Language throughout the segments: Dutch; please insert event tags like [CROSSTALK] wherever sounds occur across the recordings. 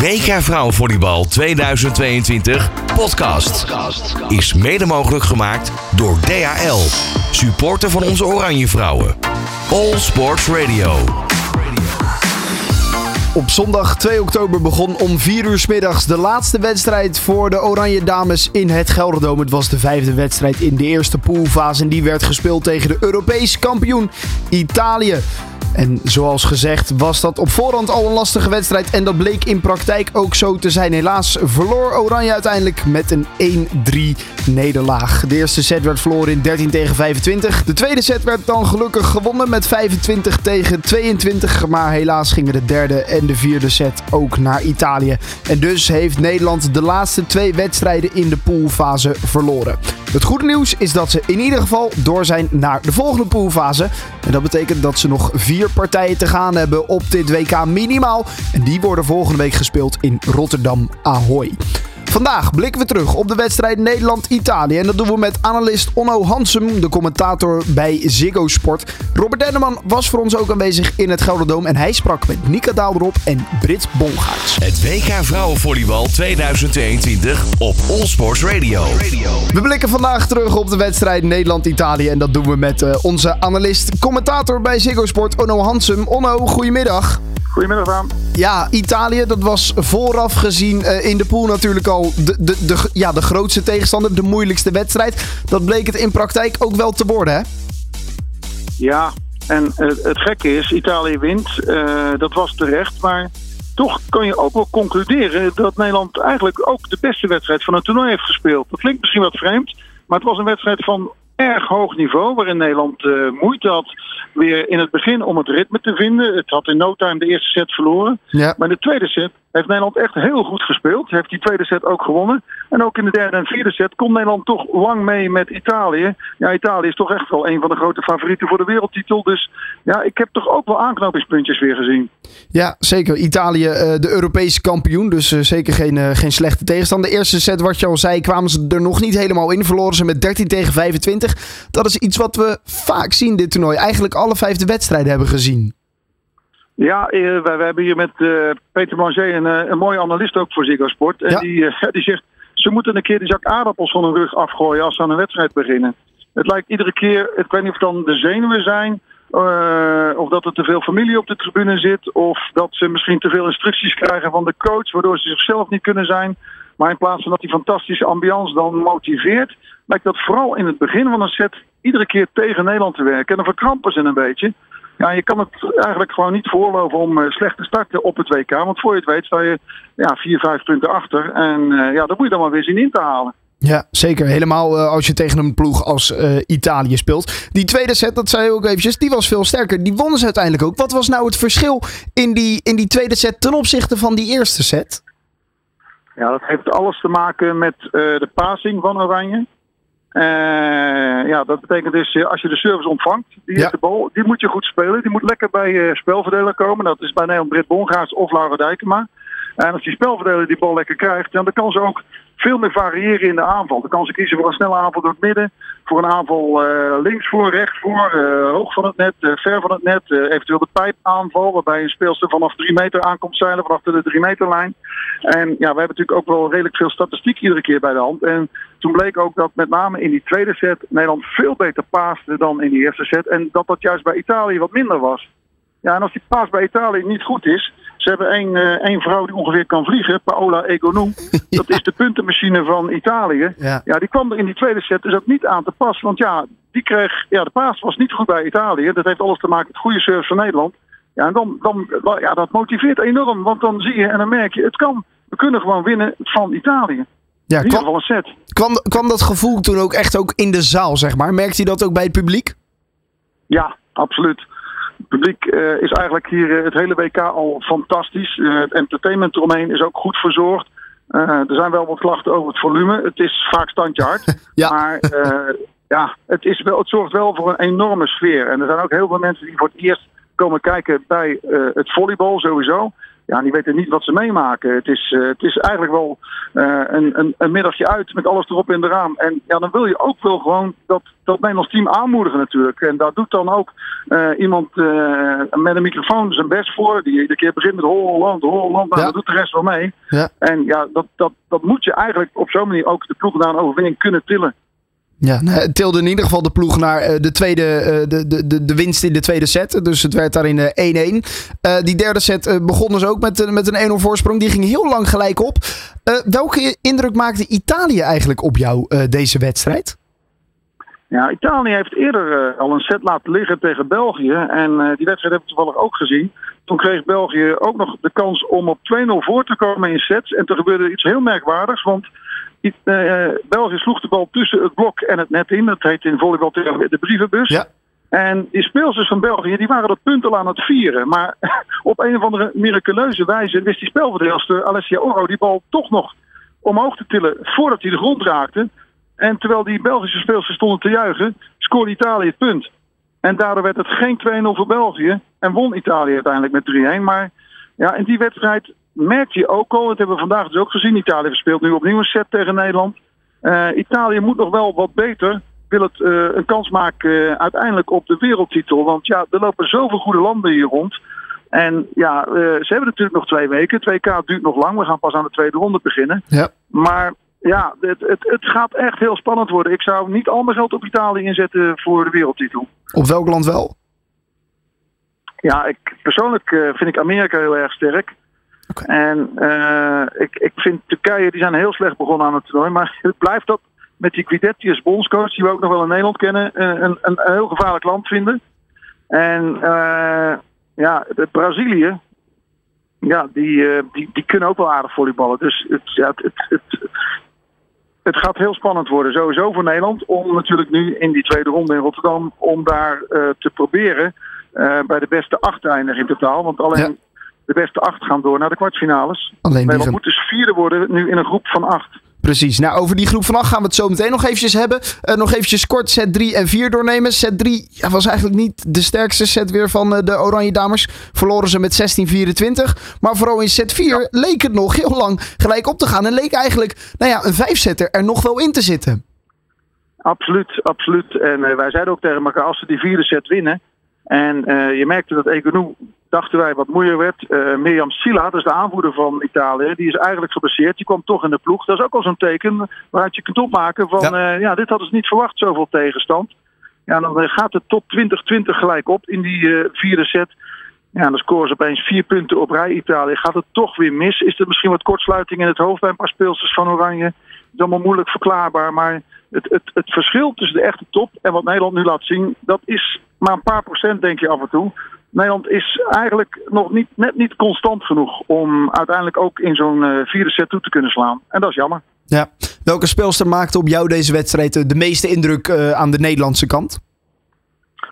WK Vrouwenvolleybal 2022 podcast is mede mogelijk gemaakt door DHL, supporter van onze Oranje Vrouwen. All Sports Radio. Op zondag 2 oktober begon om 4 uur 's middags de laatste wedstrijd voor de Oranje Dames in het Gelderdoom. Het was de vijfde wedstrijd in de eerste poolfase en die werd gespeeld tegen de Europees kampioen Italië. En zoals gezegd was dat op voorhand al een lastige wedstrijd. En dat bleek in praktijk ook zo te zijn. Helaas verloor Oranje uiteindelijk met een 1-3 nederlaag. De eerste set werd verloren in 13 tegen 25. De tweede set werd dan gelukkig gewonnen met 25 tegen 22. Maar helaas gingen de derde en de vierde set ook naar Italië. En dus heeft Nederland de laatste twee wedstrijden in de poolfase verloren. Het goede nieuws is dat ze in ieder geval door zijn naar de volgende poolfase. En dat betekent dat ze nog vier partijen te gaan hebben op dit WK minimaal. En die worden volgende week gespeeld in Rotterdam Ahoy. Vandaag blikken we terug op de wedstrijd Nederland-Italië. En dat doen we met analist Onno Hansum, de commentator bij Ziggo Sport. Robert Denneman was voor ons ook aanwezig in het Gelderdoom. En hij sprak met Nika Daalderop en Brits Bongaerts. Het WK Vrouwenvolleybal 2022 op All Sports Radio. We blikken vandaag terug op de wedstrijd Nederland-Italië. En dat doen we met uh, onze analist, commentator bij Ziggo Sport, Onno Hansum. Onno, goedemiddag. Goedemiddag, Daan. Ja, Italië, dat was vooraf gezien uh, in de pool natuurlijk al de, de, de, ja, de grootste tegenstander, de moeilijkste wedstrijd. Dat bleek het in praktijk ook wel te worden, hè? Ja, en uh, het gekke is, Italië wint. Uh, dat was terecht, maar toch kan je ook wel concluderen dat Nederland eigenlijk ook de beste wedstrijd van het toernooi heeft gespeeld. Dat klinkt misschien wat vreemd, maar het was een wedstrijd van erg hoog niveau, waarin Nederland uh, moeite had weer in het begin om het ritme te vinden. Het had in no time de eerste set verloren. Ja. Maar in de tweede set heeft Nederland echt heel goed gespeeld. Heeft die tweede set ook gewonnen. En ook in de derde en vierde set kon Nederland toch lang mee met Italië. Ja, Italië is toch echt wel een van de grote favorieten voor de wereldtitel. Dus ja, ik heb toch ook wel aanknopingspuntjes weer gezien. Ja, zeker. Italië, uh, de Europese kampioen. Dus uh, zeker geen, uh, geen slechte tegenstander. De eerste set, wat je al zei, kwamen ze er nog niet helemaal in. Verloren ze met 13 tegen 25. Dat is iets wat we vaak zien dit toernooi. Eigenlijk alle vijf de wedstrijden hebben gezien. Ja, wij, wij hebben hier met uh, Peter Manger een, een mooie analist ook voor Ziggo Sport. En Ja. die, uh, [LAUGHS] die zegt, ze moeten een keer die zak aardappels van hun rug afgooien als ze aan een wedstrijd beginnen. Het lijkt iedere keer, ik weet niet of het dan de zenuwen zijn, uh, of dat er te veel familie op de tribune zit, of dat ze misschien te veel instructies krijgen van de coach, waardoor ze zichzelf niet kunnen zijn. Maar in plaats van dat die fantastische ambiance dan motiveert, lijkt dat vooral in het begin van een set iedere keer tegen Nederland te werken. En dan verkrampen ze een beetje. Ja, je kan het eigenlijk gewoon niet voorloven om uh, slecht te starten op het WK. Want voor je het weet sta je ja, vier, vijf punten achter. En uh, ja, dat moet je dan maar weer zien in te halen. Ja, zeker. Helemaal uh, als je tegen een ploeg als uh, Italië speelt. Die tweede set, dat zei je ook eventjes, die was veel sterker. Die wonnen ze uiteindelijk ook. Wat was nou het verschil in die, in die tweede set ten opzichte van die eerste set? Ja, dat heeft alles te maken met uh, de passing van Oranje. Uh, ja, dat betekent dus als je de service ontvangt, die, ja. de bal, die moet je goed spelen. Die moet lekker bij je spelverdeler komen. Dat is bij Nederland Brit Bongaars of Laura Dijkema. En als die spelverdeler die bal lekker krijgt, dan kan ze ook veel meer variëren in de aanval. Dan kan ze kiezen voor een snelle aanval door het midden, voor een aanval uh, links voor, rechts voor, uh, hoog van het net, uh, ver van het net, eventueel de pijpaanval, waarbij een speelster vanaf drie meter aankomt zeilen, vanaf de drie meterlijn. En ja, we hebben natuurlijk ook wel redelijk veel statistiek iedere keer bij de hand. En toen bleek ook dat met name in die tweede set Nederland veel beter paaste dan in die eerste set. En dat dat juist bij Italië wat minder was. Ja, en als die paas bij Italië niet goed is. Ze hebben één, uh, één vrouw die ongeveer kan vliegen, Paola Egonou. [LAUGHS] Dat is de puntenmachine van Italië. Ja. ja, die kwam er in die tweede set dus ook niet aan te pas. Want ja, die kreeg, ja, de paas was niet goed bij Italië. Dat heeft alles te maken met goede service van Nederland. Ja, en dan, dan, ja, dat motiveert enorm. Want dan zie je en dan merk je, het kan. We kunnen gewoon winnen van Italië. Ja, in ieder geval een set. Kwam, kwam dat gevoel toen ook echt ook in de zaal, zeg maar? Merkte je dat ook bij het publiek? Ja, absoluut. Het publiek uh, is eigenlijk hier uh, het hele WK al fantastisch. Uh, het entertainment eromheen is ook goed verzorgd. er zijn wel wat klachten over het volume. Het is vaak standje hard. [LAUGHS] ja. Maar ja, het, is wel, het zorgt wel voor een enorme sfeer. En er zijn ook heel veel mensen die voor het eerst komen kijken bij het volleybal sowieso. Ja, die weten niet wat ze meemaken. Het is, uh, het is eigenlijk wel uh, een, een, een, middagje uit met alles erop en eraan. En ja, dan wil je ook wel gewoon dat, dat Nederlands team aanmoedigen natuurlijk. En daar doet dan ook uh, iemand met een microfoon zijn best voor. Die iedere keer begint met Holland, Holland. Nou, ja. dat doet de rest wel mee. Ja. En ja, dat, dat, dat moet je eigenlijk op zo'n manier ook de ploeg naar een overwinning kunnen tillen. Ja, nou, het tilde in ieder geval de ploeg naar uh, de, tweede, uh, de, de, de winst in de tweede set. Dus het werd daarin 1-1. Uh, die derde set begon dus ook met, met een 1-0 voorsprong. Die ging heel lang gelijk op. welke indruk maakte Italië eigenlijk op jou deze wedstrijd? Ja, Italië heeft eerder al een set laten liggen tegen België. En die wedstrijd heb ik toevallig ook gezien. Toen kreeg België ook nog de kans om op 2-0 voor te komen in sets. En toen gebeurde iets heel merkwaardigs. Want uh, België sloeg de bal tussen het blok en het net in. Dat heet in volleybal de brievenbus. Ja. En die speelsters van België die waren dat punt al aan het vieren. Maar [LAUGHS] op een of andere miraculeuze wijze wist die spelverdeelster Alessia Oro die bal toch nog omhoog te tillen voordat hij de grond raakte. En terwijl die Belgische speelsters stonden te juichen, scoorde Italië het punt. En daardoor werd het geen 2-0 voor België. En won Italië uiteindelijk met 3-1. Maar ja, in die wedstrijd merk je ook al, dat hebben we vandaag dus ook gezien. Italië speelt nu opnieuw een set tegen Nederland. Uh, Italië moet nog wel wat beter. Wil het uh, een kans maken uh, uiteindelijk op de wereldtitel. Want ja, er lopen zoveel goede landen hier rond. En ja, ze hebben natuurlijk nog twee weken. 2K duurt nog lang. We gaan pas aan de tweede ronde beginnen. Ja. Maar ja, het, het, het gaat echt heel spannend worden. Ik zou niet al mijn geld op Italië inzetten voor de wereldtitel. Op welk land wel? Ja, ik, persoonlijk vind ik Amerika heel erg sterk. Okay. En uh, ik, ik vind Turkije, die zijn heel slecht begonnen aan het toernooi. Maar [LAUGHS] het blijft dat met die Guidetti als bondscoach, die we ook nog wel in Nederland kennen, een, een, een heel gevaarlijk land vinden. En uh, ja, de Brazilië, ja, die, uh, die, die kunnen ook wel aardig volleyballen. Dus het, ja, het, het, het, het gaat heel spannend worden, sowieso voor Nederland. Om natuurlijk nu in die tweede ronde in Rotterdam, om daar te proberen bij de beste acht te eindigen in totaal. Want alleen de beste acht gaan door naar de kwartfinales. Alleen Nederland gaan- moet dus vierde worden nu in een groep van acht. Precies. Nou, over die groep van acht gaan we het zo meteen nog eventjes hebben. Eh, nog eventjes kort set 3 en 4 doornemen. Set 3 ja, was eigenlijk niet de sterkste set weer van eh, de Oranje Dames. Verloren ze met 16-24. Maar vooral in set 4 leek het nog heel lang gelijk op te gaan. En leek eigenlijk nou ja, een vijfzetter er nog wel in te zitten. Absoluut, absoluut. En eh, wij zeiden ook tegen elkaar, als ze die vierde set winnen... en eh, je merkte dat Econou, dachten wij, wat moeier werd. Eh, Mirjam Sila, dat is de aanvoerder van Italië... die is eigenlijk geblesseerd, die kwam toch in de ploeg. Dat is ook al zo'n teken waaruit je kunt opmaken van... ja. ja, dit hadden ze niet verwacht, zoveel tegenstand. Ja, dan eh, gaat het tot 2020 gelijk op in die eh, vierde set... Ja, dan scoren ze opeens vier punten op rij Italië. Gaat het toch weer mis? Is er misschien wat kortsluiting in het hoofd bij een paar speelsters van Oranje? Het is allemaal moeilijk verklaarbaar. Maar het, het, het verschil tussen de echte top en wat Nederland nu laat zien... dat is maar een paar procent, denk je af en toe. Nederland is eigenlijk nog niet, net niet constant genoeg... om uiteindelijk ook in zo'n uh, vierde set toe te kunnen slaan. En dat is jammer. Ja. Welke speelster maakte op jou deze wedstrijd eh, de meeste indruk uh, aan de Nederlandse kant?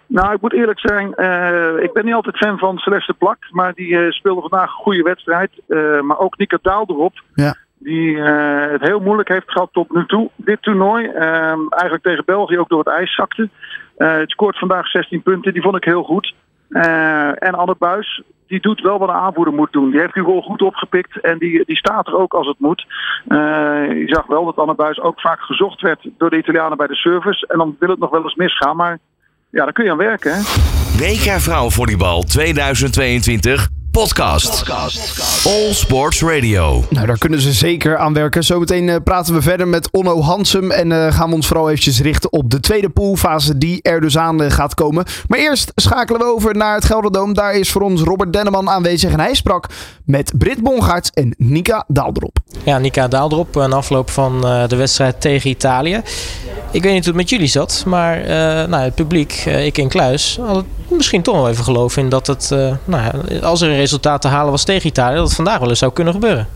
Nou, ik moet eerlijk zijn, uh, ik ben niet altijd fan van Celeste Plak, maar die uh, speelde vandaag een goede wedstrijd. Uh, maar ook Nika Daal erop, ja. die het heel moeilijk heeft gehad tot nu toe. Dit toernooi, ehm, eigenlijk tegen België ook door het ijs zakte. het scoort vandaag 16 punten, die vond ik heel goed. en Anne Buis, die doet wel wat een aanvoerder moet doen. Die heeft die rol goed opgepikt en die, die staat er ook als het moet. je zag wel dat Anne Buis ook vaak gezocht werd door de Italianen bij de service. En dan wil het nog wel eens misgaan, maar ja, daar kun je aan werken. Hè? WK Vrouwenvolleybal 2022 podcast. All Sports Radio. Nou, daar kunnen ze zeker aan werken. Zometeen uh, praten we verder met Onno Hansum. En uh, gaan we ons vooral eventjes richten op de tweede poolfase die er dus aan uh, gaat komen. Maar eerst schakelen we over naar het Gelderdoom. Daar is voor ons Robert Denneman aanwezig. En hij sprak met Britt Bongaerts en Nika Daaldrop. Ja, Nika Daaldrop, een afloop van de wedstrijd tegen Italië. Ik weet niet hoe het met jullie zat, maar nou, het publiek, ik in Kluis, had het misschien toch wel even geloof in dat het, nou, als er een resultaat te halen was tegen Italië, dat het vandaag wel eens zou kunnen gebeuren.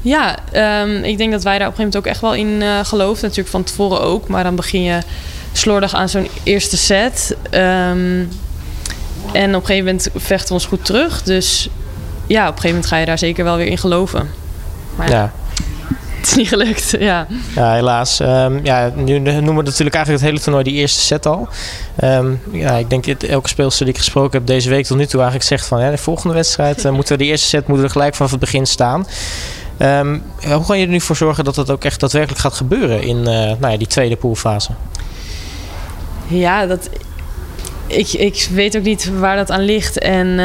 Ja, um, ik denk dat wij daar op een gegeven moment ook echt wel in geloofden. Natuurlijk van tevoren ook, maar dan begin je slordig aan zo'n eerste set. Um, en op een gegeven moment vechten we ons goed terug. Dus ja, op een gegeven moment ga je daar zeker wel weer in geloven. Maar ja. [LAUGHS] het is niet gelukt, ja. Ja, helaas. Um, ja, nu noemen we natuurlijk eigenlijk het hele toernooi die eerste set al. Um, ja, ik denk dat elke speelster die ik gesproken heb deze week tot nu toe eigenlijk zegt van... Ja, de volgende wedstrijd uh, moeten we de eerste set moeten we gelijk vanaf het begin staan. Um, hoe ga je er nu voor zorgen dat dat ook echt daadwerkelijk gaat gebeuren in uh, nou ja, die tweede poolfase? Ja, dat, ik, ik weet ook niet waar dat aan ligt. En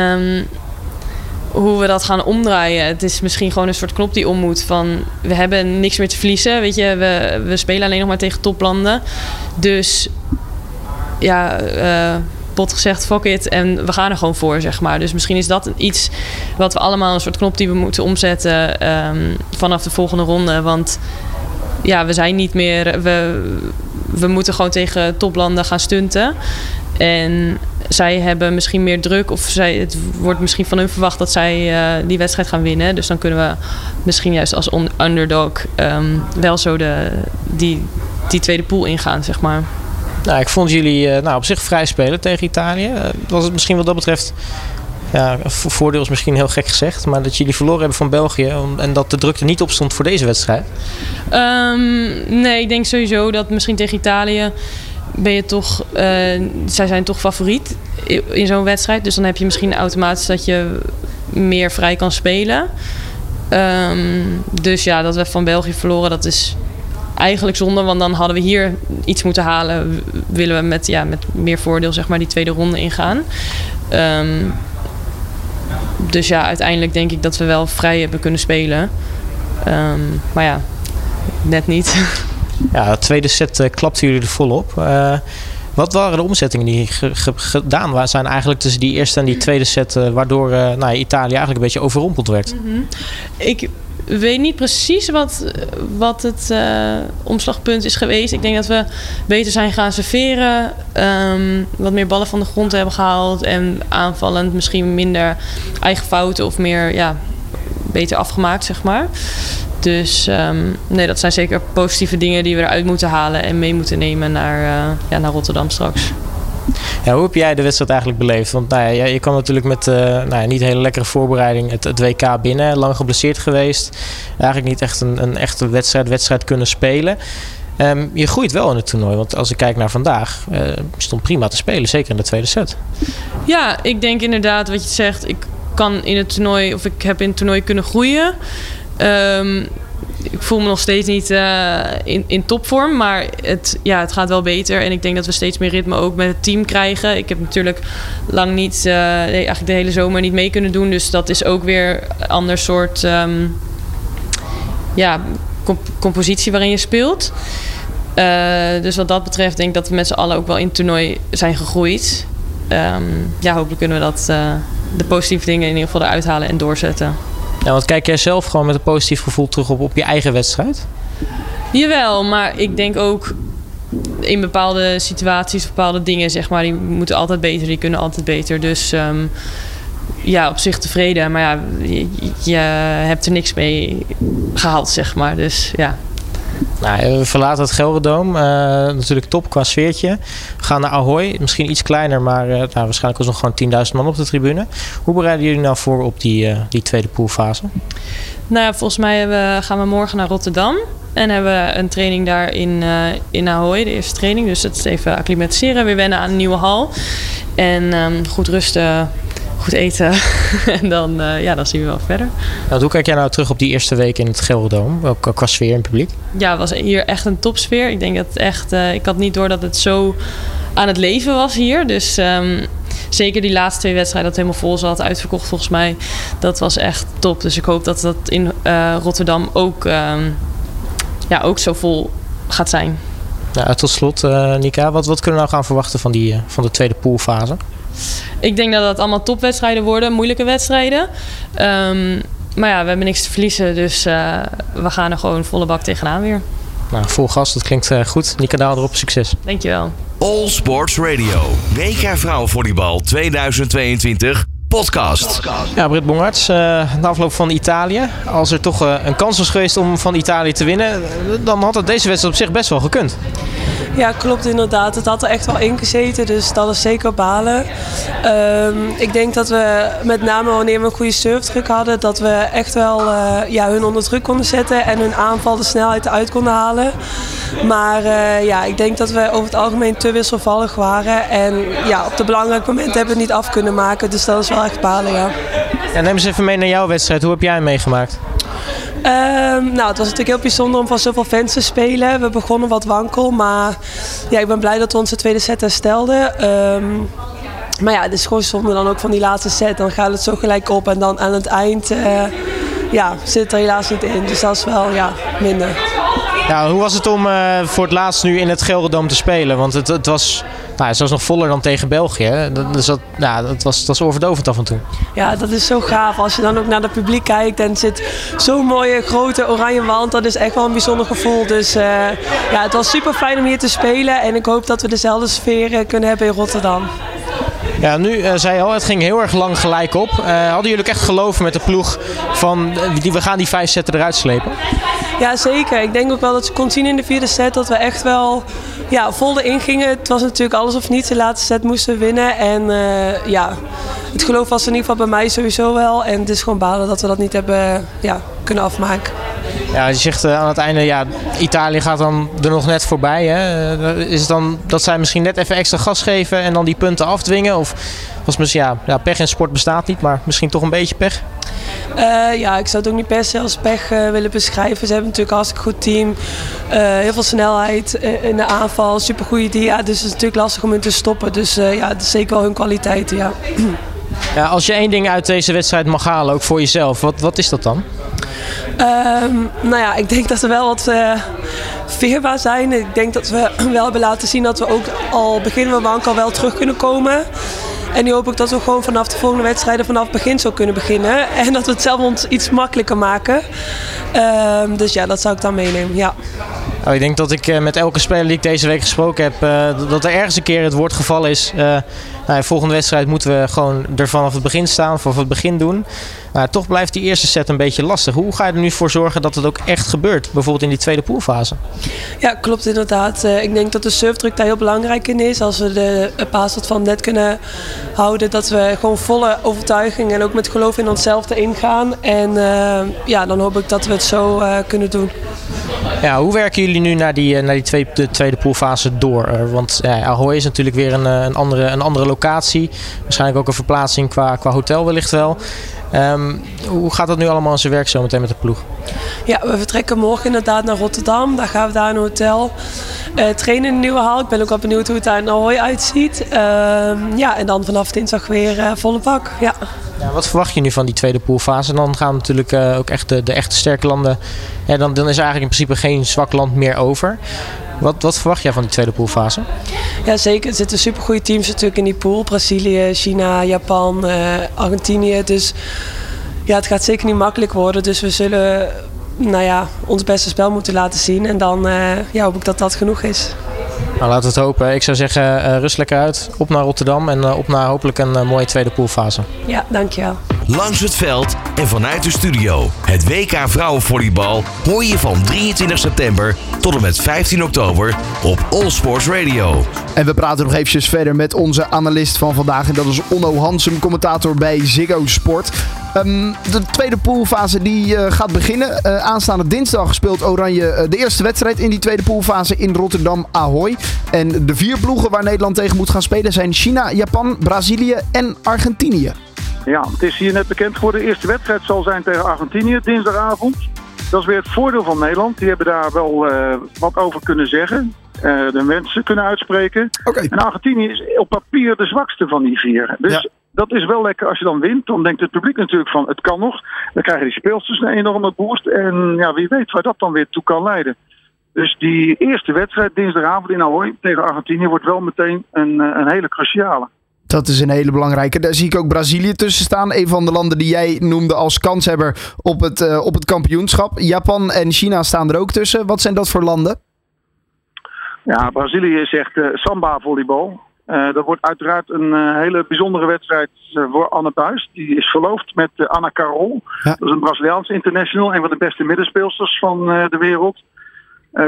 hoe we dat gaan omdraaien. Het is misschien gewoon een soort knop die om moet. Van we hebben niks meer te verliezen. Weet je, we, we spelen alleen nog maar tegen toplanden. Dus ja, uh, bot gezegd, fuck it. En we gaan er gewoon voor, zeg maar. Dus misschien is dat iets wat we allemaal een soort knop die we moeten omzetten um, vanaf de volgende ronde. Want ja, we zijn niet meer. We, we moeten gewoon tegen toplanden gaan stunten. En zij hebben misschien meer druk of zij, het wordt misschien van hun verwacht dat zij uh, die wedstrijd gaan winnen. Dus dan kunnen we misschien juist als underdog um, wel zo de, die, die tweede pool ingaan, zeg maar. Nou, ik vond jullie uh, nou, op zich vrij spelen tegen Italië. Uh, was het misschien wat dat betreft ja, voordeel is misschien heel gek gezegd, maar dat jullie verloren hebben van België en dat de druk er niet op stond voor deze wedstrijd? Um, nee, ik denk sowieso dat misschien tegen Italië ben je toch, uh, zij zijn toch favoriet in zo'n wedstrijd. Dus dan heb je misschien automatisch dat je meer vrij kan spelen. Um, dus ja, dat we van België verloren, dat is eigenlijk zonde. Want dan hadden we hier iets moeten halen. Willen we met, ja, met meer voordeel zeg maar, die tweede ronde ingaan. Um, dus ja, uiteindelijk denk ik dat we wel vrij hebben kunnen spelen. Um, maar ja, net niet. [LAUGHS] Ja, de tweede set uh, klapten jullie er volop. Uh, wat waren de omzettingen die gedaan zijn eigenlijk tussen die eerste en die tweede set, uh, waardoor nou, Italië eigenlijk een beetje overrompeld werd? -hmm. Ik weet niet precies wat, wat het omslagpunt is geweest. Ik denk dat we beter zijn gaan serveren. Um, wat meer ballen van de grond hebben gehaald. En aanvallend misschien minder eigen fouten of meer ja, beter afgemaakt, zeg maar. Dus um, nee, dat zijn zeker positieve dingen die we eruit moeten halen en mee moeten nemen naar, uh, ja, naar Rotterdam straks. Ja, hoe heb jij de wedstrijd eigenlijk beleefd? Want nou ja, je kwam natuurlijk met uh, nou ja, niet hele lekkere voorbereiding het, het, WK binnen. Lang geblesseerd geweest. Eigenlijk niet echt een, een echte wedstrijd, wedstrijd kunnen spelen. Um, je groeit wel in het toernooi. Want als ik kijk naar vandaag, uh, stond prima te spelen. Zeker in de tweede set. Ja, ik denk inderdaad wat je zegt. Ik kan in het toernooi, of ik heb in het toernooi kunnen groeien. Um, ik voel me nog steeds niet uh, in, in topvorm. Maar het, ja, het gaat wel beter. En ik denk dat we steeds meer ritme ook met het team krijgen. Ik heb natuurlijk lang niet, nee, eigenlijk de hele zomer niet mee kunnen doen. Dus dat is ook weer een ander soort um, ja, comp compositie waarin je speelt. Uh, dus wat dat betreft denk ik dat we met z'n allen ook wel in het toernooi zijn gegroeid. Um, ja, hopelijk kunnen we dat, de positieve dingen in ieder geval eruit halen en doorzetten. Ja, want kijk jij zelf gewoon met een positief gevoel terug op, op je eigen wedstrijd? Jawel, maar ik denk ook in bepaalde situaties, bepaalde dingen, zeg maar, die moeten altijd beter, die kunnen altijd beter. Dus um, ja, op zich tevreden. Maar ja, je, je, hebt er niks mee gehaald, zeg maar. Dus ja. Nou, we verlaten het Gelderdoom. Uh, natuurlijk top qua sfeertje. We gaan naar Ahoy. Misschien iets kleiner, maar uh, nou, waarschijnlijk was nog gewoon 10.000 man op de tribune. Hoe bereiden jullie nou voor op die, uh, die tweede poolfase? Nou ja, volgens mij we, gaan we morgen naar Rotterdam. En hebben we een training daar in, in Ahoy, de eerste training. Dus het is even acclimatiseren, weer wennen aan een nieuwe hal. En um, goed rusten goed eten. [LAUGHS] en dan, uh, ja, dan zien we wel verder. Nou, hoe kijk jij nou terug op die eerste week in het Gelderdoom? Ook qua sfeer in publiek? Ja, het was hier echt een topsfeer. Ik denk dat echt... Uh, ik had niet door dat het zo aan het leven was hier. Dus um, zeker die laatste twee wedstrijden dat het helemaal vol zat. Uitverkocht volgens mij. Dat was echt top. Dus ik hoop dat dat in uh, Rotterdam ook, um, ja, ook zo vol gaat zijn. Nou, tot slot, Nika. Wat, wat kunnen we nou gaan verwachten van, die, van de tweede poolfase? Ik denk dat dat allemaal topwedstrijden worden, moeilijke wedstrijden. Um, maar ja, we hebben niks te verliezen, dus uh, we gaan er gewoon volle bak tegenaan weer. Nou, vol gas, dat klinkt uh, goed. Nika Daal erop, succes. Dankjewel. All Sports Radio, WK Vrouwenvolleybal 2022 podcast. Ja, Britt Bongarts, uh, na afloop van Italië. Als er toch uh, een kans was geweest om van Italië te winnen, dan had het deze wedstrijd op zich best wel gekund. Ja, klopt inderdaad. Het had er echt wel in gezeten, dus dat is zeker balen. Um, ik denk dat we met name wanneer we een goede surfdruk hadden, dat we echt wel uh, ja, hun onder druk konden zetten en hun aanval de snelheid eruit konden halen. Maar uh, ja, ik denk dat we over het algemeen te wisselvallig waren. En ja, op de belangrijke momenten hebben we het niet af kunnen maken. Dus dat is wel echt balen, ja. ja neem eens even mee naar jouw wedstrijd. Hoe heb jij hem meegemaakt? Um, nou, het was natuurlijk heel bijzonder om van zoveel fans te spelen. We begonnen wat wankel, maar ja, ik ben blij dat we onze tweede set herstelden. Um, maar ja, het is gewoon zonde dan ook van die laatste set. Dan gaat het zo gelijk op en dan aan het eind uh, ja, zit er helaas niet in. Dus dat is wel ja, minder. Ja, hoe was het om uh, voor het laatst nu in het Gelredome te spelen? Want het, het was nou, het was nog voller dan tegen België. Dus dat, ja, dat, was, dat was overdovend af en toe. Ja, dat is zo gaaf. Als je dan ook naar het publiek kijkt en zit zo'n mooie grote oranje wand. Dat is echt wel een bijzonder gevoel. Dus uh, ja, het was super fijn om hier te spelen. En ik hoop dat we dezelfde sfeer kunnen hebben in Rotterdam. Ja, nu uh, zei je al, het ging heel erg lang gelijk op. Hadden jullie ook echt geloven met de ploeg van die, we gaan die vijf setten eruit slepen? Ja, zeker. Ik denk ook wel dat ze kon zien in de vierde set dat we echt wel ja, vol erin gingen. Het was natuurlijk alles of niets. De laatste set moesten winnen. En uh, ja, het geloof was in ieder geval bij mij sowieso wel. En het is gewoon balen dat we dat niet hebben ja, kunnen afmaken. Ja, je zegt uh, aan het einde, ja, Italië gaat dan er nog net voorbij. Hè? Is het dan dat zij misschien net even extra gas geven en dan die punten afdwingen? Of was misschien, ja, ja, pech in sport bestaat niet, maar misschien toch een beetje pech? Uh, ja, ik zou het ook niet per se als pech uh, willen beschrijven. Ze hebben natuurlijk een hartstikke goed team. Uh, heel veel snelheid in de aanval, supergoeie dia. Dus het is natuurlijk lastig om hun te stoppen. Dus ja, het is zeker wel hun kwaliteiten, ja. [CLEARS THROAT] ja. Als je één ding uit deze wedstrijd mag halen, ook voor jezelf, wat, wat is dat dan? Um, nou ja, ik denk dat we wel wat veerbaar zijn. Ik denk dat we [CLEARS THROAT] wel hebben laten zien dat we ook al beginnen we bank al wel terug kunnen komen. En nu hoop ik dat we gewoon vanaf de volgende wedstrijden vanaf het begin zo kunnen beginnen. En dat we het zelf ons iets makkelijker maken. Um, dus ja, dat zou ik dan meenemen. Ja. Nou, ik denk dat ik met elke speler die ik deze week gesproken heb, uh, dat er ergens een keer het woord gevallen is. Uh, nou, volgende wedstrijd moeten we gewoon er vanaf het begin staan, vanaf het begin doen. Maar toch blijft die eerste set een beetje lastig. Hoe ga je er nu voor zorgen dat het ook echt gebeurt? Bijvoorbeeld in die tweede poolfase. Ja, klopt inderdaad. Ik denk dat de surfdruk daar heel belangrijk in is. Als we de paas van net kunnen houden. Dat we gewoon volle overtuiging en ook met geloof in onszelf erin gaan. En uh, ja, dan hoop ik dat we het zo kunnen doen. Ja, hoe werken jullie nu naar die, naar die tweede, de tweede poolfase door? Want ja, Ahoy is natuurlijk weer een, een, andere, een andere locatie. Waarschijnlijk ook een verplaatsing qua, qua hotel wellicht wel. Um, hoe gaat dat nu allemaal in zijn werk zo meteen met de ploeg? Ja, we vertrekken morgen inderdaad naar Rotterdam. Daar gaan we daar in een hotel uh, trainen in de nieuwe hal. Ik ben ook wel benieuwd hoe het daar in Ahoy uitziet. Uh, ja, en dan vanaf dinsdag weer uh, volle pak. Ja. Ja, wat verwacht je nu van die tweede poolfase? Dan gaan natuurlijk uh, ook echt de, de, echte sterke landen. Ja, dan, dan is er eigenlijk in principe geen zwak land meer over. Wat, wat verwacht jij van die tweede poolfase? Ja, zeker. Er zitten supergoeie teams natuurlijk in die pool. Brazilië, China, Japan, uh, Argentinië. Dus ja, het gaat zeker niet makkelijk worden. Dus we zullen nou ja, ons beste spel moeten laten zien. En dan uh, ja, hoop ik dat dat genoeg is. Nou, laten we het hopen. Ik zou zeggen, uh, rust lekker uit. Op naar Rotterdam en uh, op naar hopelijk een uh, mooie tweede poolfase. Ja, dankjewel. Langs het veld en vanuit de studio. Het WK Vrouwenvolleybal hoor je van 23 september tot en met 15 oktober op All Sports Radio. En we praten nog eventjes verder met onze analist van vandaag. En dat is Onno Hansum, commentator bij Ziggo Sport. Um, de tweede poolfase die uh, gaat beginnen. Uh, aanstaande dinsdag speelt Oranje uh, de eerste wedstrijd in die tweede poolfase in Rotterdam Ahoy. En de vier ploegen waar Nederland tegen moet gaan spelen zijn China, Japan, Brazilië en Argentinië. Ja, het is hier net bekend geworden. De eerste wedstrijd zal zijn tegen Argentinië dinsdagavond. Dat is weer het voordeel van Nederland. Die hebben daar wel wat over kunnen zeggen. de wensen kunnen uitspreken. Okay. En Argentinië is op papier de zwakste van die vier. Dus ja dat is wel lekker als je dan wint. Dan denkt het publiek natuurlijk van het kan nog. Dan krijgen die speelsters een enorme boost. En ja, wie weet waar dat dan weer toe kan leiden. Dus die eerste wedstrijd dinsdagavond in Ahoy tegen Argentinië wordt wel meteen een, een hele cruciale. Dat is een hele belangrijke. Daar zie ik ook Brazilië tussen staan. Een van de landen die jij noemde als kanshebber op het, uh, op het kampioenschap. Japan en China staan er ook tussen. Wat zijn dat voor landen? Ja, Brazilië is echt uh, samba-volleybal. Dat wordt uiteraard een hele bijzondere wedstrijd voor Anne Buis. Die is verloofd met Anna Carol. Dat is een Braziliaanse international, een van de beste middenspeelsters van de wereld.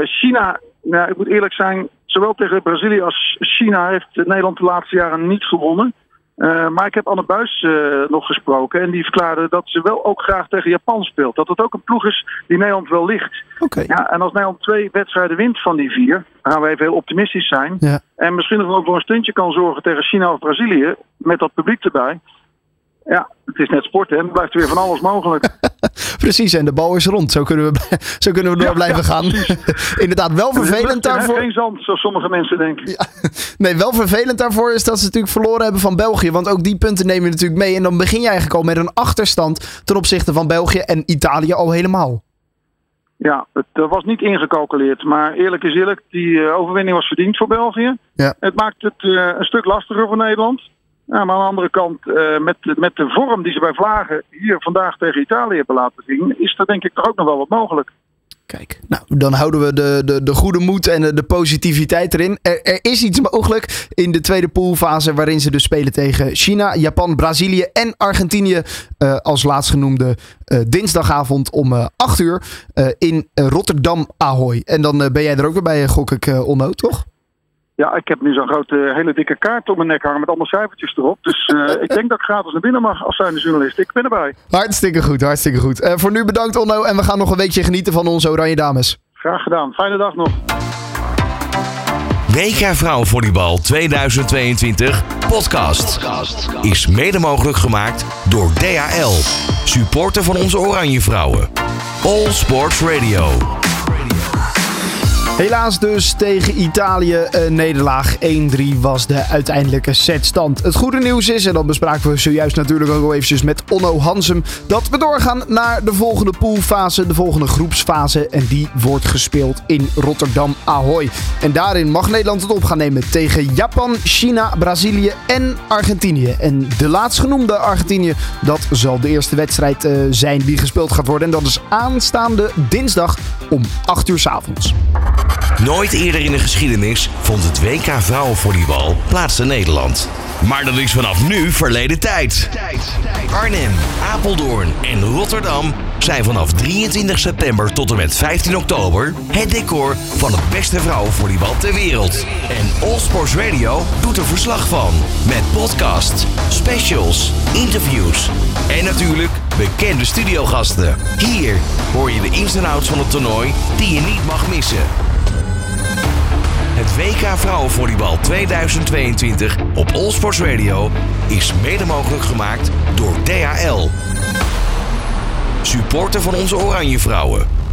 China, nou, ik moet eerlijk zijn, zowel tegen Brazilië als China heeft Nederland de laatste jaren niet gewonnen. Uh, maar ik heb Anne Buis uh, nog gesproken en die verklaarde dat ze wel ook graag tegen Japan speelt. Dat het ook een ploeg is die Nederland wel ligt. Okay. Ja, en als Nederland twee wedstrijden wint van die vier, dan gaan we even heel optimistisch zijn. Ja. En misschien nog wel voor een stuntje kan zorgen tegen China of Brazilië, met dat publiek erbij. Ja, het is net sport, hè. Dan blijft er weer van alles mogelijk. [LAUGHS] Precies, en de bal is rond. Zo kunnen we, [LAUGHS] zo kunnen we door ja, blijven gaan. [LAUGHS] Inderdaad, wel vervelend daarvoor. Geen zand, zoals sommige mensen denken. Ja. [LAUGHS] Nee, wel vervelend daarvoor is dat ze natuurlijk verloren hebben van België. Want ook die punten neem je natuurlijk mee. En dan begin je eigenlijk al met een achterstand ten opzichte van België en Italië al helemaal. Ja, het was niet ingecalculeerd. Maar eerlijk is eerlijk, die uh, overwinning was verdiend voor België. Ja. Het maakt het uh, een stuk lastiger voor Nederland. Ja, maar aan de andere kant, uh, met, met de vorm die ze bij Vlagen hier vandaag tegen Italië hebben laten zien, is er denk ik toch ook nog wel wat mogelijk. Kijk, nou, dan houden we de, de, de goede moed en de, positiviteit erin. Er, is iets mogelijk in de tweede poolfase waarin ze dus spelen tegen China, Japan, Brazilië en Argentinië. Uh, als laatstgenoemde uh, dinsdagavond om uh, 8 uur in Rotterdam Ahoy. En dan ben jij er ook weer bij, gok ik, Onno, toch? Ja, ik heb nu zo'n grote, hele dikke kaart om mijn nek hangen met allemaal cijfertjes erop. Dus uh, [LAUGHS] ik denk dat ik gratis naar binnen mag als zijnde journalist. Ik ben erbij. Hartstikke goed, hartstikke goed. Uh, voor nu bedankt Onno en we gaan nog een weekje genieten van onze Oranje Dames. Graag gedaan. Fijne dag nog. WK Vrouwenvolleybal 2022 podcast is mede mogelijk gemaakt door DHL, supporter van onze Oranje Vrouwen. All Sports Radio. Helaas dus tegen Italië een nederlaag. 1-3 was de uiteindelijke setstand. Het goede nieuws is, en dat bespraken we zojuist natuurlijk ook al eventjes met Onno Hansem, dat we doorgaan naar de volgende poolfase, de volgende groepsfase. En die wordt gespeeld in Rotterdam Ahoy. En daarin mag Nederland het op gaan nemen tegen Japan, China, Brazilië en Argentinië. En de laatstgenoemde Argentinië, dat zal de eerste wedstrijd uh, zijn die gespeeld gaat worden. En dat is aanstaande dinsdag om 8 uur s avonds. Nooit eerder in de geschiedenis vond het WK vrouwenvolleybal plaats in Nederland. Maar dat is vanaf nu verleden tijd. Arnhem, Apeldoorn en Rotterdam zijn vanaf 23 september tot en met 15 oktober het decor van het beste vrouwenvolleybal ter wereld. En All Sports Radio doet er verslag van. Met podcast, specials, interviews en natuurlijk bekende studiogasten. Hier hoor je de ins en outs van het toernooi die je niet mag missen. Het WK Vrouwenvolleybal 2022 op Allsports Radio is mede mogelijk gemaakt door DHL. Supporter van onze Oranje Vrouwen.